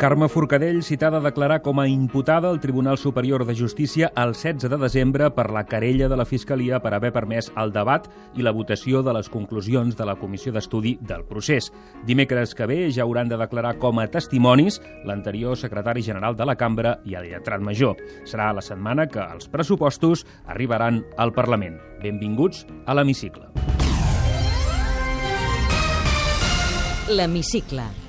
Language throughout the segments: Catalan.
Carme Forcadell, citada a declarar com a imputada al Tribunal Superior de Justícia el 16 de desembre per la querella de la Fiscalia per haver permès el debat i la votació de les conclusions de la Comissió d'Estudi del procés. Dimecres que ve ja hauran de declarar com a testimonis l'anterior secretari general de la Cambra i el lletrat major. Serà la setmana que els pressupostos arribaran al Parlament. Benvinguts a l'Hemicicle. L'Hemicicle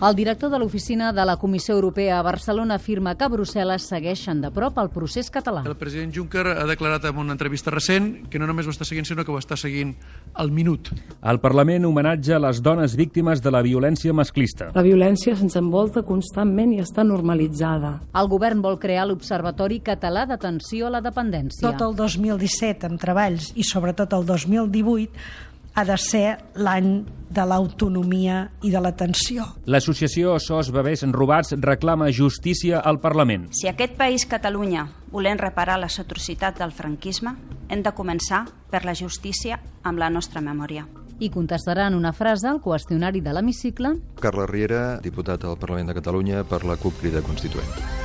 El director de l'oficina de la Comissió Europea a Barcelona afirma que Brussel·les segueixen de prop el procés català. El president Juncker ha declarat en una entrevista recent que no només ho està seguint, sinó que ho està seguint al minut. El Parlament homenatja les dones víctimes de la violència masclista. La violència se'ns envolta constantment i està normalitzada. El govern vol crear l'Observatori Català d'Atenció a la Dependència. Tot el 2017 amb treballs i sobretot el 2018 ha de ser l'any de l'autonomia i de l'atenció. L'associació SOS Bebès Robats reclama justícia al Parlament. Si aquest país, Catalunya, volem reparar les atrocitats del franquisme, hem de començar per la justícia amb la nostra memòria. I contestarà en una frase al qüestionari de l'hemicicle. Carla Riera, diputat al Parlament de Catalunya per la CUP Crida Constituent.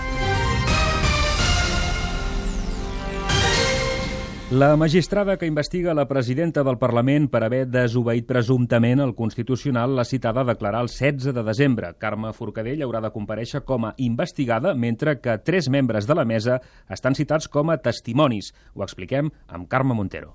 La magistrada que investiga la presidenta del Parlament per haver desobeït presumptament el Constitucional l'ha citada a declarar el 16 de desembre. Carme Forcadell haurà de compareixer com a investigada, mentre que tres membres de la mesa estan citats com a testimonis. Ho expliquem amb Carme Montero.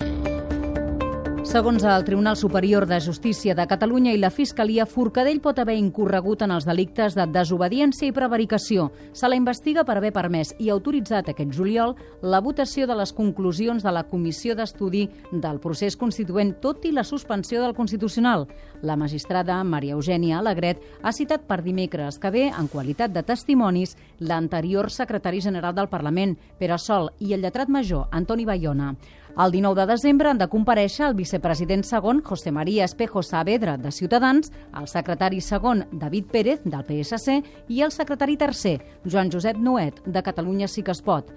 Segons el Tribunal Superior de Justícia de Catalunya i la Fiscalia, Forcadell pot haver incorregut en els delictes de desobediència i prevaricació. Se la investiga per haver permès i autoritzat aquest juliol la votació de les conclusions de la Comissió d'Estudi del procés constituent, tot i la suspensió del Constitucional. La magistrada Maria Eugènia Alegret ha citat per dimecres que ve, en qualitat de testimonis, l'anterior secretari general del Parlament, Pere Sol, i el lletrat major, Antoni Bayona. El 19 de desembre han de compareixer el vicepresident segon, José María Espejo Saavedra, de Ciutadans, el secretari segon, David Pérez, del PSC, i el secretari tercer, Joan Josep Noet, de Catalunya Sí que es pot.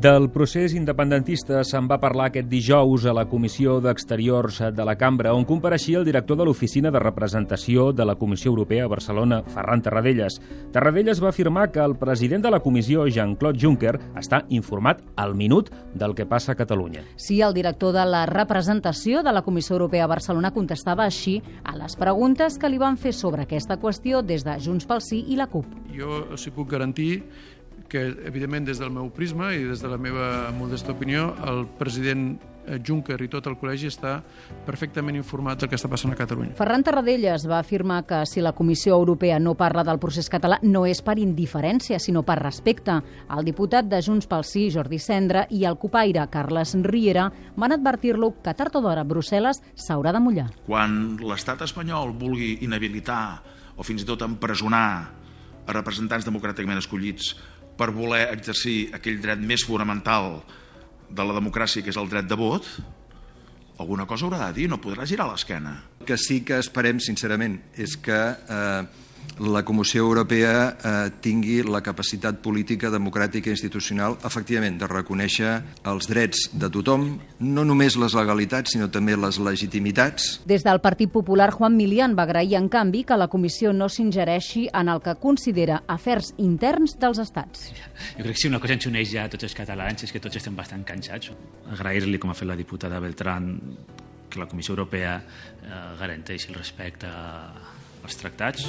Del procés independentista se'n va parlar aquest dijous a la Comissió d'Exteriors de la Cambra, on compareixia el director de l'Oficina de Representació de la Comissió Europea a Barcelona, Ferran Tarradellas. Tarradellas va afirmar que el president de la comissió, Jean-Claude Juncker, està informat al minut del que passa a Catalunya. Sí, el director de la representació de la Comissió Europea a Barcelona contestava així a les preguntes que li van fer sobre aquesta qüestió des de Junts pel Sí i la CUP. Jo els puc garantir que, evidentment, des del meu prisma i des de la meva modesta opinió, el president Juncker i tot el col·legi està perfectament informat del que està passant a Catalunya. Ferran Tarradellas va afirmar que si la Comissió Europea no parla del procés català no és per indiferència, sinó per respecte. El diputat de Junts pel Sí, Jordi Cendra, i el copaire Carles Riera van advertir-lo que tard o d'hora Brussel·les s'haurà de mullar. Quan l'estat espanyol vulgui inhabilitar o fins i tot empresonar a representants democràticament escollits per voler exercir aquell dret més fonamental de la democràcia, que és el dret de vot, alguna cosa haurà de dir, no podrà girar l'esquena. Que sí que esperem, sincerament, és que eh, la Comissió Europea eh, tingui la capacitat política, democràtica i institucional, efectivament, de reconèixer els drets de tothom, no només les legalitats, sinó també les legitimitats. Des del Partit Popular, Juan Milian va agrair, en canvi, que la comissió no s'ingereixi en el que considera afers interns dels estats. Jo crec que si una cosa ens uneix ja a tots els catalans és que tots estem bastant cansats. Agrair-li, com ha fet la diputada Beltrán, que la Comissió Europea eh, garanteix el respecte als tractats.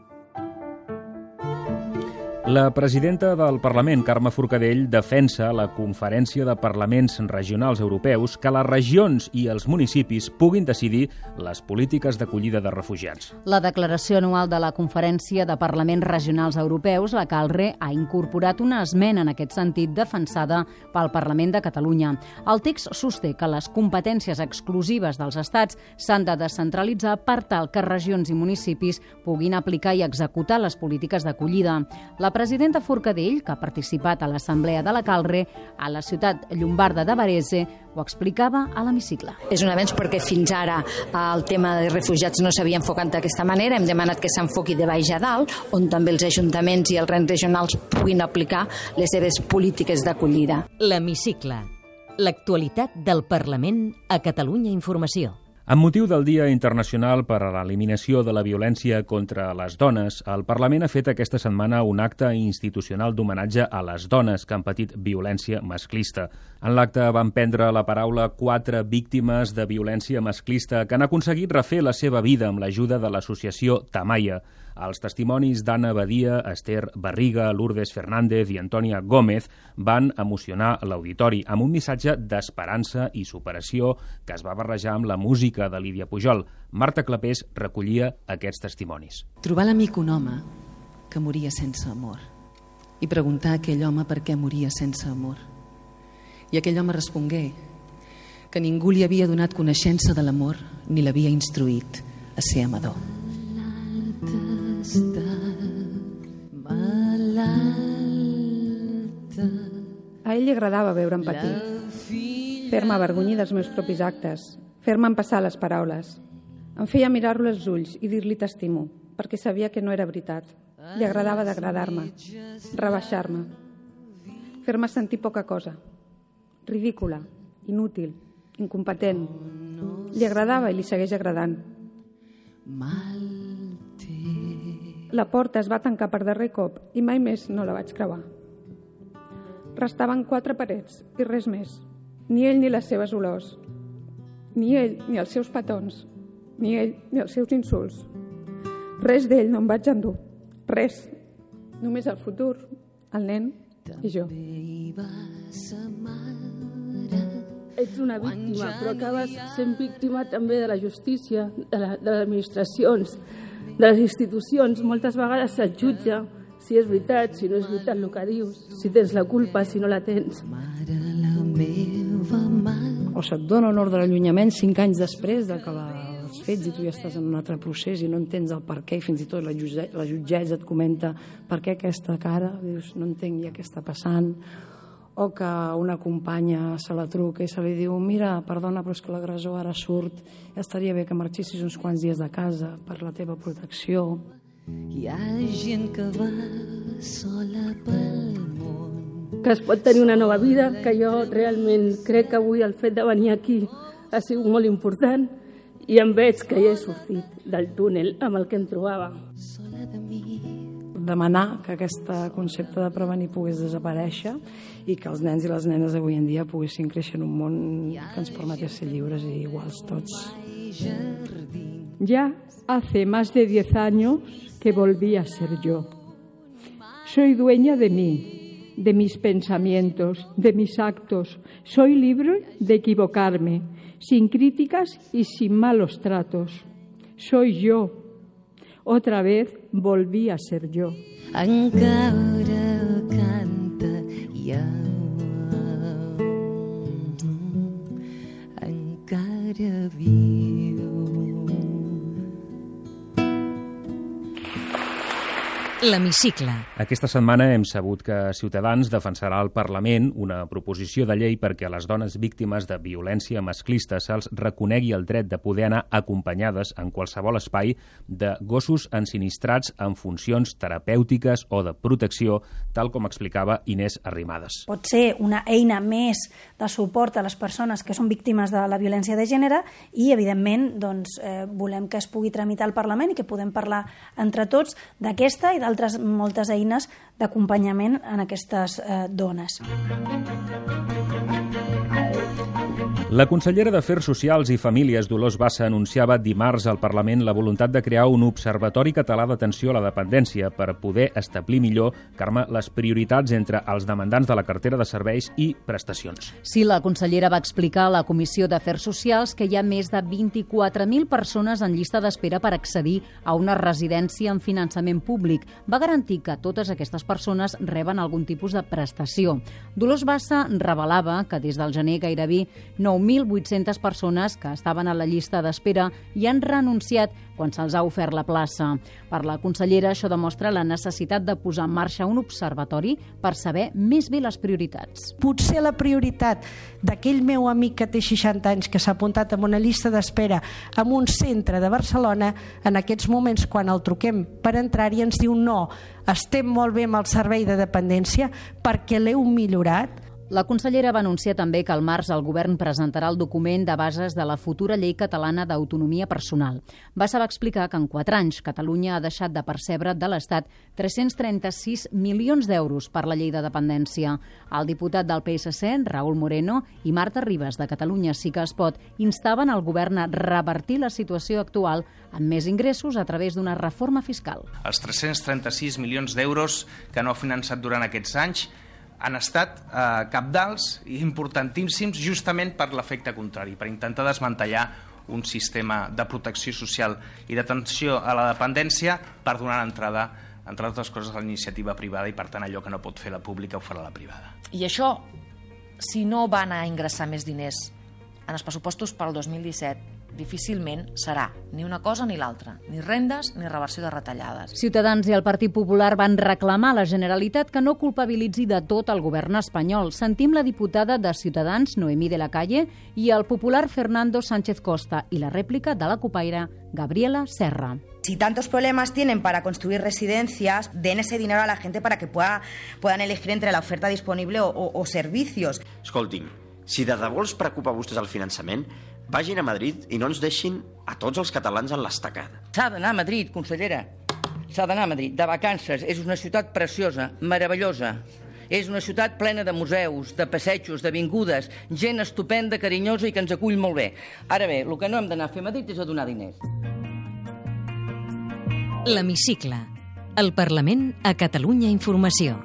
La presidenta del Parlament, Carme Forcadell, defensa la Conferència de Parlaments Regionals Europeus que les regions i els municipis puguin decidir les polítiques d'acollida de refugiats. La declaració anual de la Conferència de Parlaments Regionals Europeus, la CALRE, ha incorporat una esmena en aquest sentit defensada pel Parlament de Catalunya. El text sosté que les competències exclusives dels estats s'han de descentralitzar per tal que regions i municipis puguin aplicar i executar les polítiques d'acollida. La La presidenta Forcadell, que ha participat a l'Assemblea de la Calre, a la ciutat llombarda de Varese, ho explicava a l'hemicicle. És un avenç perquè fins ara el tema de refugiats no s'havia enfocat d'aquesta manera. Hem demanat que s'enfoqui de baix a dalt, on també els ajuntaments i els rents regionals puguin aplicar les seves polítiques d'acollida. L'hemicicle. L'actualitat del Parlament a Catalunya Informació. Amb motiu del Dia Internacional per a l'Eliminació de la Violència contra les Dones, el Parlament ha fet aquesta setmana un acte institucional d'homenatge a les dones que han patit violència masclista. En l'acte van prendre la paraula quatre víctimes de violència masclista que han aconseguit refer la seva vida amb l'ajuda de l'associació Tamaya. Els testimonis d'Anna Badia, Esther Barriga, Lourdes Fernández i Antònia Gómez van emocionar l'auditori amb un missatge d'esperança i superació que es va barrejar amb la música de Lídia Pujol. Marta Clapés recollia aquests testimonis. Trobar l'amic un home que moria sense amor i preguntar a aquell home per què moria sense amor. I aquell home respongué que ningú li havia donat coneixença de l'amor ni l'havia instruït a ser amador. A ell li agradava veure'm patir, fer-me avergonyir dels meus propis actes, fer-me empassar les paraules. Em feia mirar-lo als ulls i dir-li t'estimo, perquè sabia que no era veritat. Li agradava degradar-me, rebaixar-me, fer-me sentir poca cosa, ridícula, inútil, incompetent. Li agradava i li segueix agradant. La porta es va tancar per darrer cop i mai més no la vaig creuar. Restaven quatre parets i res més. Ni ell ni les seves olors. Ni ell ni els seus petons. Ni ell ni els seus insults. Res d'ell no em vaig endur. Res. Només el futur, el nen i jo. Ets una víctima, però acabes sent víctima també de la justícia, de, la, de les administracions, de les institucions. Moltes vegades se't jutja si és veritat, si no és veritat el que dius, si tens la culpa, si no la tens. O se't dona un ordre d'allunyament cinc anys després de que la, els fets i tu ja estàs en un altre procés i no entens el per què i fins i tot la, jutge, la jutgessa et comenta per què aquesta cara, dius, no entenc ja què està passant o que una companya se la truca i se li diu mira, perdona, però és que l'agressor ara surt, estaria bé que marxessis uns quants dies de casa per la teva protecció. Hi ha gent que va sola pel món. Que es pot tenir una nova vida, que jo realment crec que avui el fet de venir aquí ha sigut molt important i em veig que ja he sortit del túnel amb el que em trobava. Sola de mi demanar que aquest concepte de prevenir pogués desaparèixer i que els nens i les nenes avui en dia poguessin créixer en un món que ens permetés ser lliures i iguals tots. Ya hace más de 10 años que volví a ser yo. Soy dueña de mí, de mis pensamientos, de mis actos. Soy libre de equivocarme, sin críticas y sin malos tratos. Soy yo. Otra vez volví a ser yo. Canta L'hemicicle. Aquesta setmana hem sabut que Ciutadans defensarà al Parlament una proposició de llei perquè a les dones víctimes de violència masclista se'ls reconegui el dret de poder anar acompanyades en qualsevol espai de gossos ensinistrats en funcions terapèutiques o de protecció, tal com explicava Inés Arrimadas. Pot ser una eina més de suport a les persones que són víctimes de la violència de gènere i, evidentment, doncs, eh, volem que es pugui tramitar al Parlament i que podem parlar entre tots d'aquesta i de d'altres moltes eines d'acompanyament en aquestes eh, dones. La consellera d'Afers Socials i Famílies, Dolors Bassa, anunciava dimarts al Parlament la voluntat de crear un observatori català d'atenció a la dependència per poder establir millor, Carme, les prioritats entre els demandants de la cartera de serveis i prestacions. Sí, la consellera va explicar a la Comissió d'Afers Socials que hi ha més de 24.000 persones en llista d'espera per accedir a una residència amb finançament públic. Va garantir que totes aquestes persones reben algun tipus de prestació. Dolors Bassa revelava que des del gener gairebé 9 9.800 persones que estaven a la llista d'espera i han renunciat quan se'ls ha ofert la plaça. Per la consellera, això demostra la necessitat de posar en marxa un observatori per saber més bé les prioritats. Potser la prioritat d'aquell meu amic que té 60 anys que s'ha apuntat en una llista d'espera en un centre de Barcelona, en aquests moments quan el truquem per entrar-hi ens diu no, estem molt bé amb el servei de dependència perquè l'heu millorat, la consellera va anunciar també que al març el govern presentarà el document de bases de la futura llei catalana d'autonomia personal. Va saber explicar que en quatre anys Catalunya ha deixat de percebre de l'Estat 336 milions d'euros per la llei de dependència. El diputat del PSC, Raúl Moreno, i Marta Ribas, de Catalunya sí que es pot, instaven el govern a revertir la situació actual amb més ingressos a través d'una reforma fiscal. Els 336 milions d'euros que no ha finançat durant aquests anys han estat eh, capdals i importantíssims justament per l'efecte contrari, per intentar desmantellar un sistema de protecció social i d'atenció a la dependència per donar entrada, entre altres coses, a la iniciativa privada i, per tant, allò que no pot fer la pública ho farà la privada. I això, si no van a ingressar més diners en els pressupostos pel 2017, difícilment serà ni una cosa ni l'altra, ni rendes ni reversió de retallades. Ciutadans i el Partit Popular van reclamar a la Generalitat que no culpabilitzi de tot el govern espanyol. Sentim la diputada de Ciutadans, Noemí de la Calle, i el popular Fernando Sánchez Costa, i la rèplica de la copaire Gabriela Serra. Si tantos problemas tienen para construir residencias, den ese dinero a la gente para que pueda, puedan elegir entre la oferta disponible o, o, o servicios. Escolti'm, si de debò els preocupa a vostès el finançament, vagin a Madrid i no ens deixin a tots els catalans en l'estacada. S'ha d'anar a Madrid, consellera. S'ha d'anar a Madrid, de vacances. És una ciutat preciosa, meravellosa. És una ciutat plena de museus, de passejos, d'avingudes, gent estupenda, carinyosa i que ens acull molt bé. Ara bé, el que no hem d'anar a fer a Madrid és a donar diners. L'Hemicicle. El Parlament a Catalunya Informació.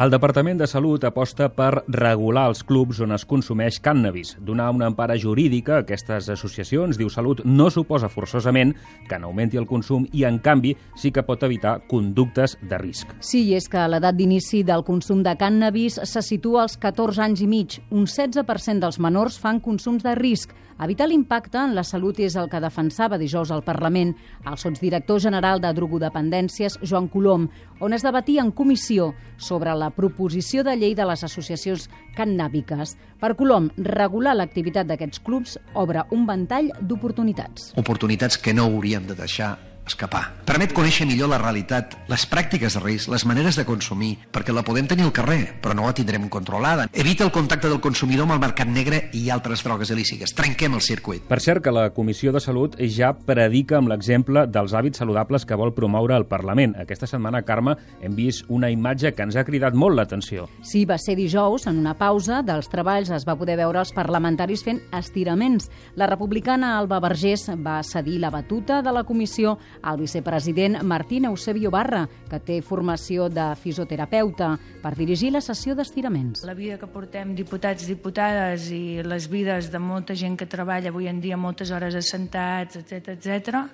El Departament de Salut aposta per regular els clubs on es consumeix cànnabis. Donar una empara jurídica a aquestes associacions, diu Salut, no suposa forçosament que n'augmenti el consum i, en canvi, sí que pot evitar conductes de risc. Sí, és que l'edat d'inici del consum de cànnabis se situa als 14 anys i mig. Un 16% dels menors fan consums de risc. Evitar l'impacte en la salut és el que defensava dijous al Parlament el sotsdirector general de drogodependències, Joan Colom, on es debatia en comissió sobre la proposició de llei de les associacions cannàbiques. Per Colom, regular l'activitat d'aquests clubs obre un ventall d'oportunitats. Oportunitats que no hauríem de deixar escapar. Permet conèixer millor la realitat, les pràctiques de risc, les maneres de consumir, perquè la podem tenir al carrer, però no la tindrem controlada. Evita el contacte del consumidor amb el mercat negre i altres drogues ilícites. Trenquem el circuit. Per cert que la Comissió de Salut ja predica amb l'exemple dels hàbits saludables que vol promoure el Parlament. Aquesta setmana, Carme, hem vist una imatge que ens ha cridat molt l'atenció. Sí, va ser dijous, en una pausa dels treballs es va poder veure els parlamentaris fent estiraments. La republicana Alba Vergés va cedir la batuta de la comissió el vicepresident Martín Eusebio Barra, que té formació de fisioterapeuta, per dirigir la sessió d'estiraments. La vida que portem diputats, diputades i les vides de molta gent que treballa avui en dia moltes hores assentats, etc etc.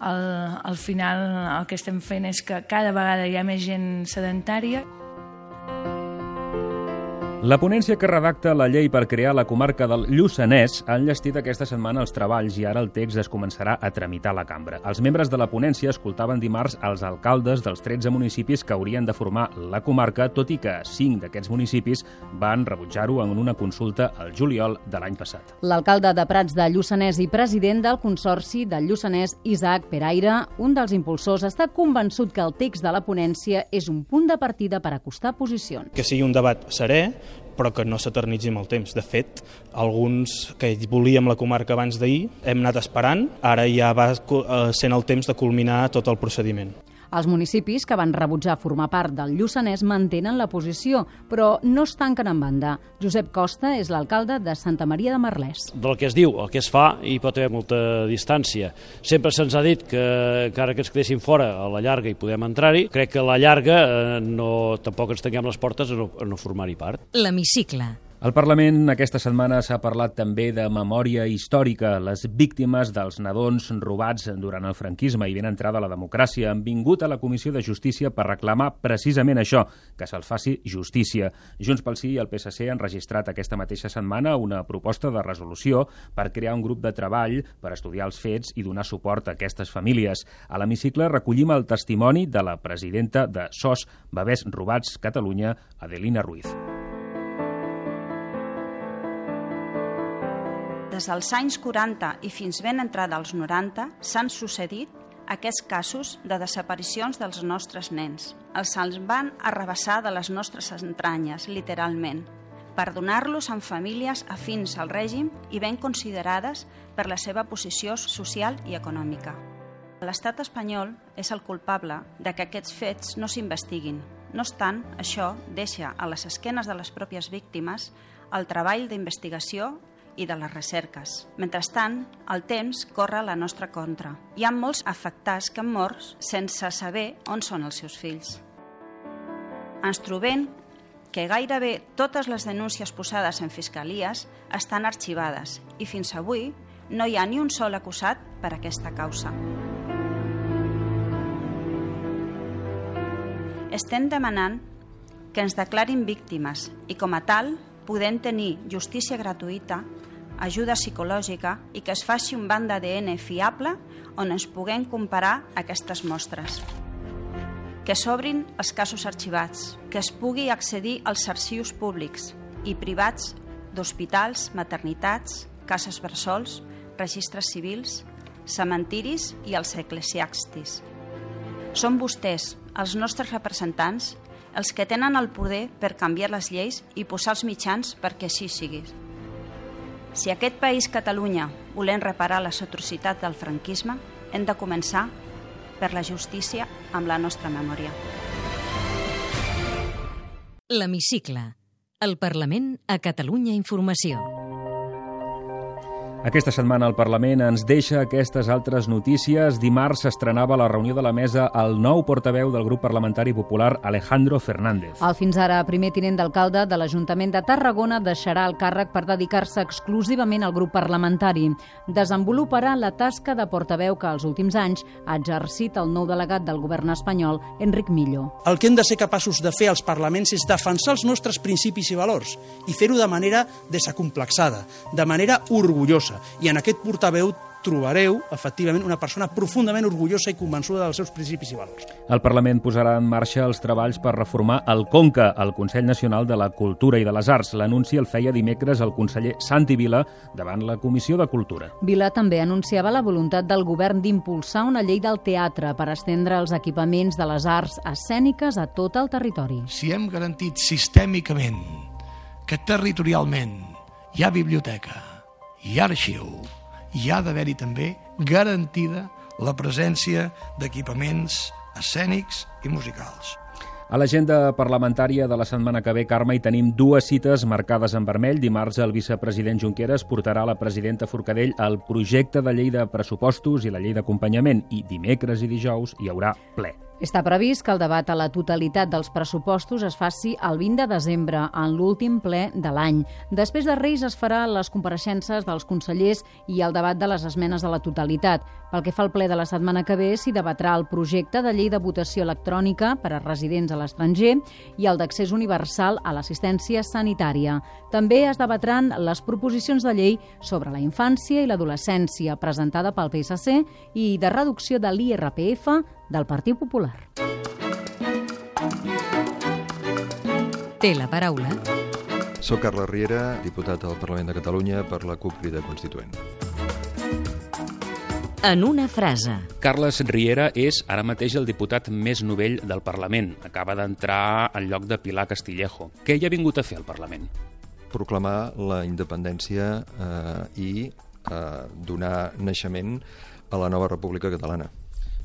Al, al final el que estem fent és que cada vegada hi ha més gent sedentària. La ponència que redacta la llei per crear la comarca del Lluçanès ha enllestit aquesta setmana els treballs i ara el text es començarà a tramitar a la cambra. Els membres de la ponència escoltaven dimarts els alcaldes dels 13 municipis que haurien de formar la comarca, tot i que 5 d'aquests municipis van rebutjar-ho en una consulta al juliol de l'any passat. L'alcalde de Prats de Lluçanès i president del Consorci del Lluçanès, Isaac Peraire, un dels impulsors, està convençut que el text de la ponència és un punt de partida per acostar posicions. Que sigui un debat serè, però que no s'eternitzi amb el temps. De fet, alguns que volíem la comarca abans d'ahir hem anat esperant, ara ja va eh, sent el temps de culminar tot el procediment. Els municipis que van rebutjar formar part del Lluçanès mantenen la posició, però no es tanquen en banda. Josep Costa és l'alcalde de Santa Maria de Merlès. Del que es diu, el que es fa, hi pot haver molta distància. Sempre se'ns ha dit que encara que ens quedessin fora a la llarga i podem entrar-hi, crec que a la llarga eh, no, tampoc ens tanquem les portes a no, a no formar-hi part. L'hemicicle Al Parlament aquesta setmana s'ha parlat també de memòria històrica. Les víctimes dels nadons robats durant el franquisme i ben entrada a la democràcia han vingut a la Comissió de Justícia per reclamar precisament això, que se'ls faci justícia. Junts pel Sí i el PSC han registrat aquesta mateixa setmana una proposta de resolució per crear un grup de treball per estudiar els fets i donar suport a aquestes famílies. A l'hemicicle recollim el testimoni de la presidenta de SOS Bebès Robats Catalunya, Adelina Ruiz. Des dels anys 40 i fins ben entrada als 90 s'han sucedit aquests casos de desaparicions dels nostres nens. Els se'ls van arrabassar de les nostres entranyes, literalment, per donar-los en famílies afins al règim i ben considerades per la seva posició social i econòmica. L'estat espanyol és el culpable de que aquests fets no s'investiguin. No obstant, això deixa a les esquenes de les pròpies víctimes el treball d'investigació i de les recerques. Mentrestant, el temps corre a la nostra contra. Hi ha molts afectats que han mort sense saber on són els seus fills. Ens trobem que gairebé totes les denúncies posades en fiscalies estan arxivades i fins avui no hi ha ni un sol acusat per aquesta causa. Estem demanant que ens declarin víctimes i, com a tal, podem tenir justícia gratuïta ajuda psicològica i que es faci un banc d'ADN fiable on ens puguem comparar aquestes mostres. Que s'obrin els casos arxivats, que es pugui accedir als arxius públics i privats d'hospitals, maternitats, cases bersols, registres civils, cementiris i els eclesiàstis. Són vostès, els nostres representants, els que tenen el poder per canviar les lleis i posar els mitjans perquè així sigui. Si aquest país, Catalunya, volem reparar les atrocitats del franquisme, hem de començar per la justícia amb la nostra memòria. L'Hemicicle. El Parlament a Catalunya Informació. Aquesta setmana el Parlament ens deixa aquestes altres notícies. Dimarts s'estrenava la reunió de la mesa el nou portaveu del grup parlamentari popular, Alejandro Fernández. El fins ara primer tinent d'alcalde de l'Ajuntament de Tarragona deixarà el càrrec per dedicar-se exclusivament al grup parlamentari. Desenvoluparà la tasca de portaveu que els últims anys ha exercit el nou delegat del govern espanyol, Enric Millo. El que hem de ser capaços de fer als parlaments és defensar els nostres principis i valors i fer-ho de manera desacomplexada, de manera orgullosa cosa. I en aquest portaveu trobareu, efectivament, una persona profundament orgullosa i convençuda dels seus principis i valors. El Parlament posarà en marxa els treballs per reformar el CONCA, el Consell Nacional de la Cultura i de les Arts. L'anunci el feia dimecres el conseller Santi Vila davant la Comissió de Cultura. Vila també anunciava la voluntat del govern d'impulsar una llei del teatre per estendre els equipaments de les arts escèniques a tot el territori. Si hem garantit sistèmicament que territorialment hi ha biblioteca, i arxiu, hi ha d'haver-hi també garantida la presència d'equipaments escènics i musicals. A l'agenda parlamentària de la setmana que ve, Carme, hi tenim dues cites marcades en vermell. Dimarts el vicepresident Junqueras portarà a la presidenta Forcadell el projecte de llei de pressupostos i la llei d'acompanyament i dimecres i dijous hi haurà ple. Està previst que el debat a la totalitat dels pressupostos es faci el 20 de desembre, en l'últim ple de l'any. Després de Reis es farà les compareixences dels consellers i el debat de les esmenes a la totalitat. Pel que fa al ple de la setmana que ve, s'hi debatrà el projecte de llei de votació electrònica per a residents a l'estranger i el d'accés universal a l'assistència sanitària. També es debatran les proposicions de llei sobre la infància i l'adolescència presentada pel PSC i de reducció de l'IRPF del Partit Popular. Té la paraula. Soc Carles Riera, diputat al Parlament de Catalunya per la CUP Crida Constituent. En una frase. Carles Riera és ara mateix el diputat més novell del Parlament. Acaba d'entrar al lloc de Pilar Castillejo. Què hi ha vingut a fer al Parlament? Proclamar la independència eh, i eh, donar naixement a la nova República Catalana.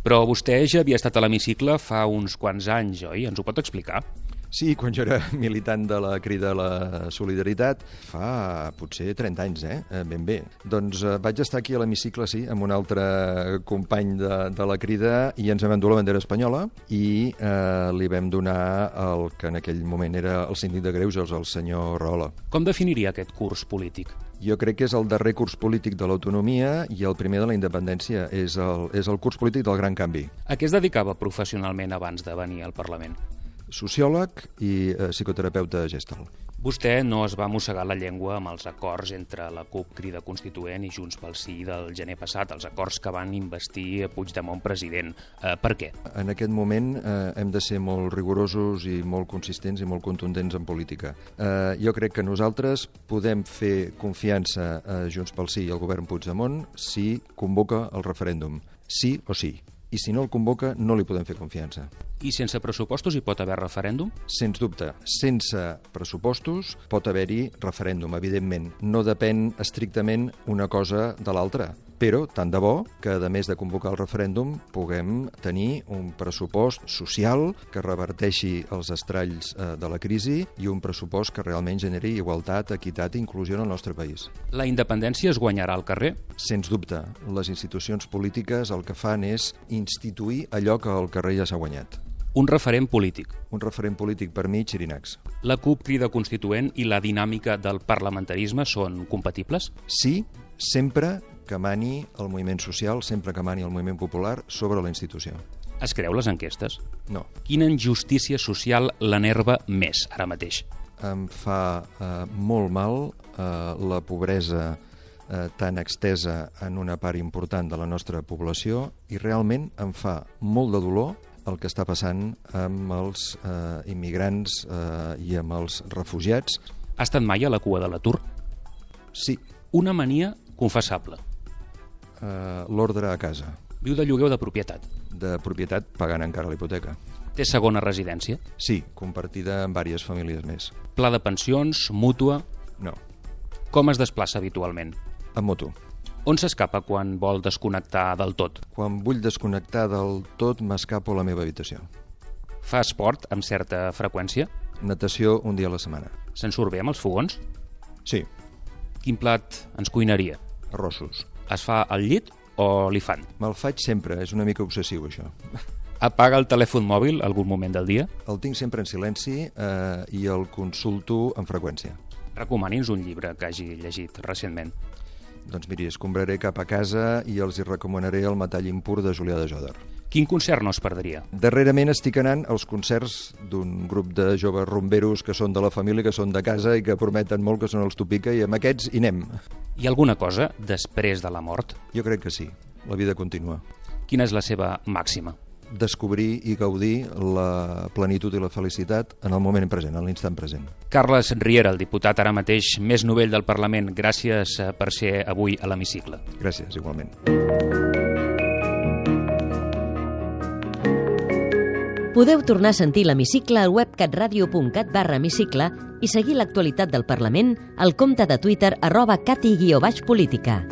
Però vostè ja havia estat a l'hemicicle fa uns quants anys, oi? Ens ho pot explicar? Sí, quan jo era militant de la Crida a la Solidaritat, fa potser 30 anys, eh? eh? Ben bé. Doncs eh, vaig estar aquí a l'hemicicle, sí, amb un altre company de, de la Crida i ens vam endur la bandera espanyola i eh, li vam donar el que en aquell moment era el síndic de Greuges, el senyor Rahola. Com definiria aquest curs polític? Jo crec que és el darrer curs polític de l'autonomia i el primer de la independència. És el, és el curs polític del gran canvi. A què es dedicava professionalment abans de venir al Parlament? sociòleg i eh, psicoterapeuta gestal. Vostè no es va mossegar la llengua amb els acords entre la CUP Crida Constituent i Junts pel Sí del gener passat, els acords que van investir Puigdemont president. Eh, per què? En aquest moment eh, hem de ser molt rigorosos i molt consistents i molt contundents en política. Eh, jo crec que nosaltres podem fer confiança a Junts pel Sí i al govern Puigdemont si convoca el referèndum. Sí o sí i si no el convoca no li podem fer confiança. I sense pressupostos hi pot haver referèndum? Sens dubte. Sense pressupostos pot haver-hi referèndum, evidentment. No depèn estrictament una cosa de l'altra. Però tant de bo que, a més de convocar el referèndum, puguem tenir un pressupost social que reverteixi els estralls eh, de la crisi i un pressupost que realment generi igualtat, equitat i inclusió en el nostre país. La independència es guanyarà al carrer? Sens dubte. Les institucions polítiques el que fan és instituir allò que al carrer ja s'ha guanyat. Un referent polític. Un referent polític per mi, Xirinacs. La CUP crida constituent i la dinàmica del parlamentarisme són compatibles? Sí, sempre que mani el moviment social, sempre que mani el moviment popular sobre la institució. Es creu les enquestes? No. Quina injustícia social l'enerva més ara mateix? Em fa eh, molt mal eh, la pobresa eh, tan extesa en una part important de la nostra població i realment em fa molt de dolor el que està passant amb els eh, immigrants eh, i amb els refugiats. Ha estat mai a la cua de l'atur? Sí. Una mania confessable eh, l'ordre a casa. Viu de lloguer o de propietat? De propietat pagant encara la hipoteca. Té segona residència? Sí, compartida amb diverses famílies més. Pla de pensions, mútua? No. Com es desplaça habitualment? En moto. On s'escapa quan vol desconnectar del tot? Quan vull desconnectar del tot, m'escapo a la meva habitació. Fa esport amb certa freqüència? Natació un dia a la setmana. Se'n surt bé amb els fogons? Sí. Quin plat ens cuinaria? Arrossos. Es fa al llit o li fan? Me'l faig sempre, és una mica obsessiu això. Apaga el telèfon mòbil algun moment del dia? El tinc sempre en silenci eh, i el consulto amb freqüència. Recomani'ns un llibre que hagi llegit recentment. Doncs miri, escombraré cap a casa i els hi recomanaré el metall impur de Julià de Joder. Quin concert no es perdria? Darrerament estic anant als concerts d'un grup de joves rumberos que són de la família, que són de casa i que prometen molt que són els Tupica i amb aquests hi anem. Hi ha alguna cosa després de la mort? Jo crec que sí. La vida continua. Quina és la seva màxima? descobrir i gaudir la plenitud i la felicitat en el moment present, en l'instant present. Carles Riera, el diputat ara mateix més novell del Parlament, gràcies eh, per ser avui a l'hemicicle. Gràcies, igualment. Podeu tornar a sentir l'hemicicle al web catradio.cat barra hemicicle i seguir l'actualitat del Parlament al compte de Twitter arroba cati-política.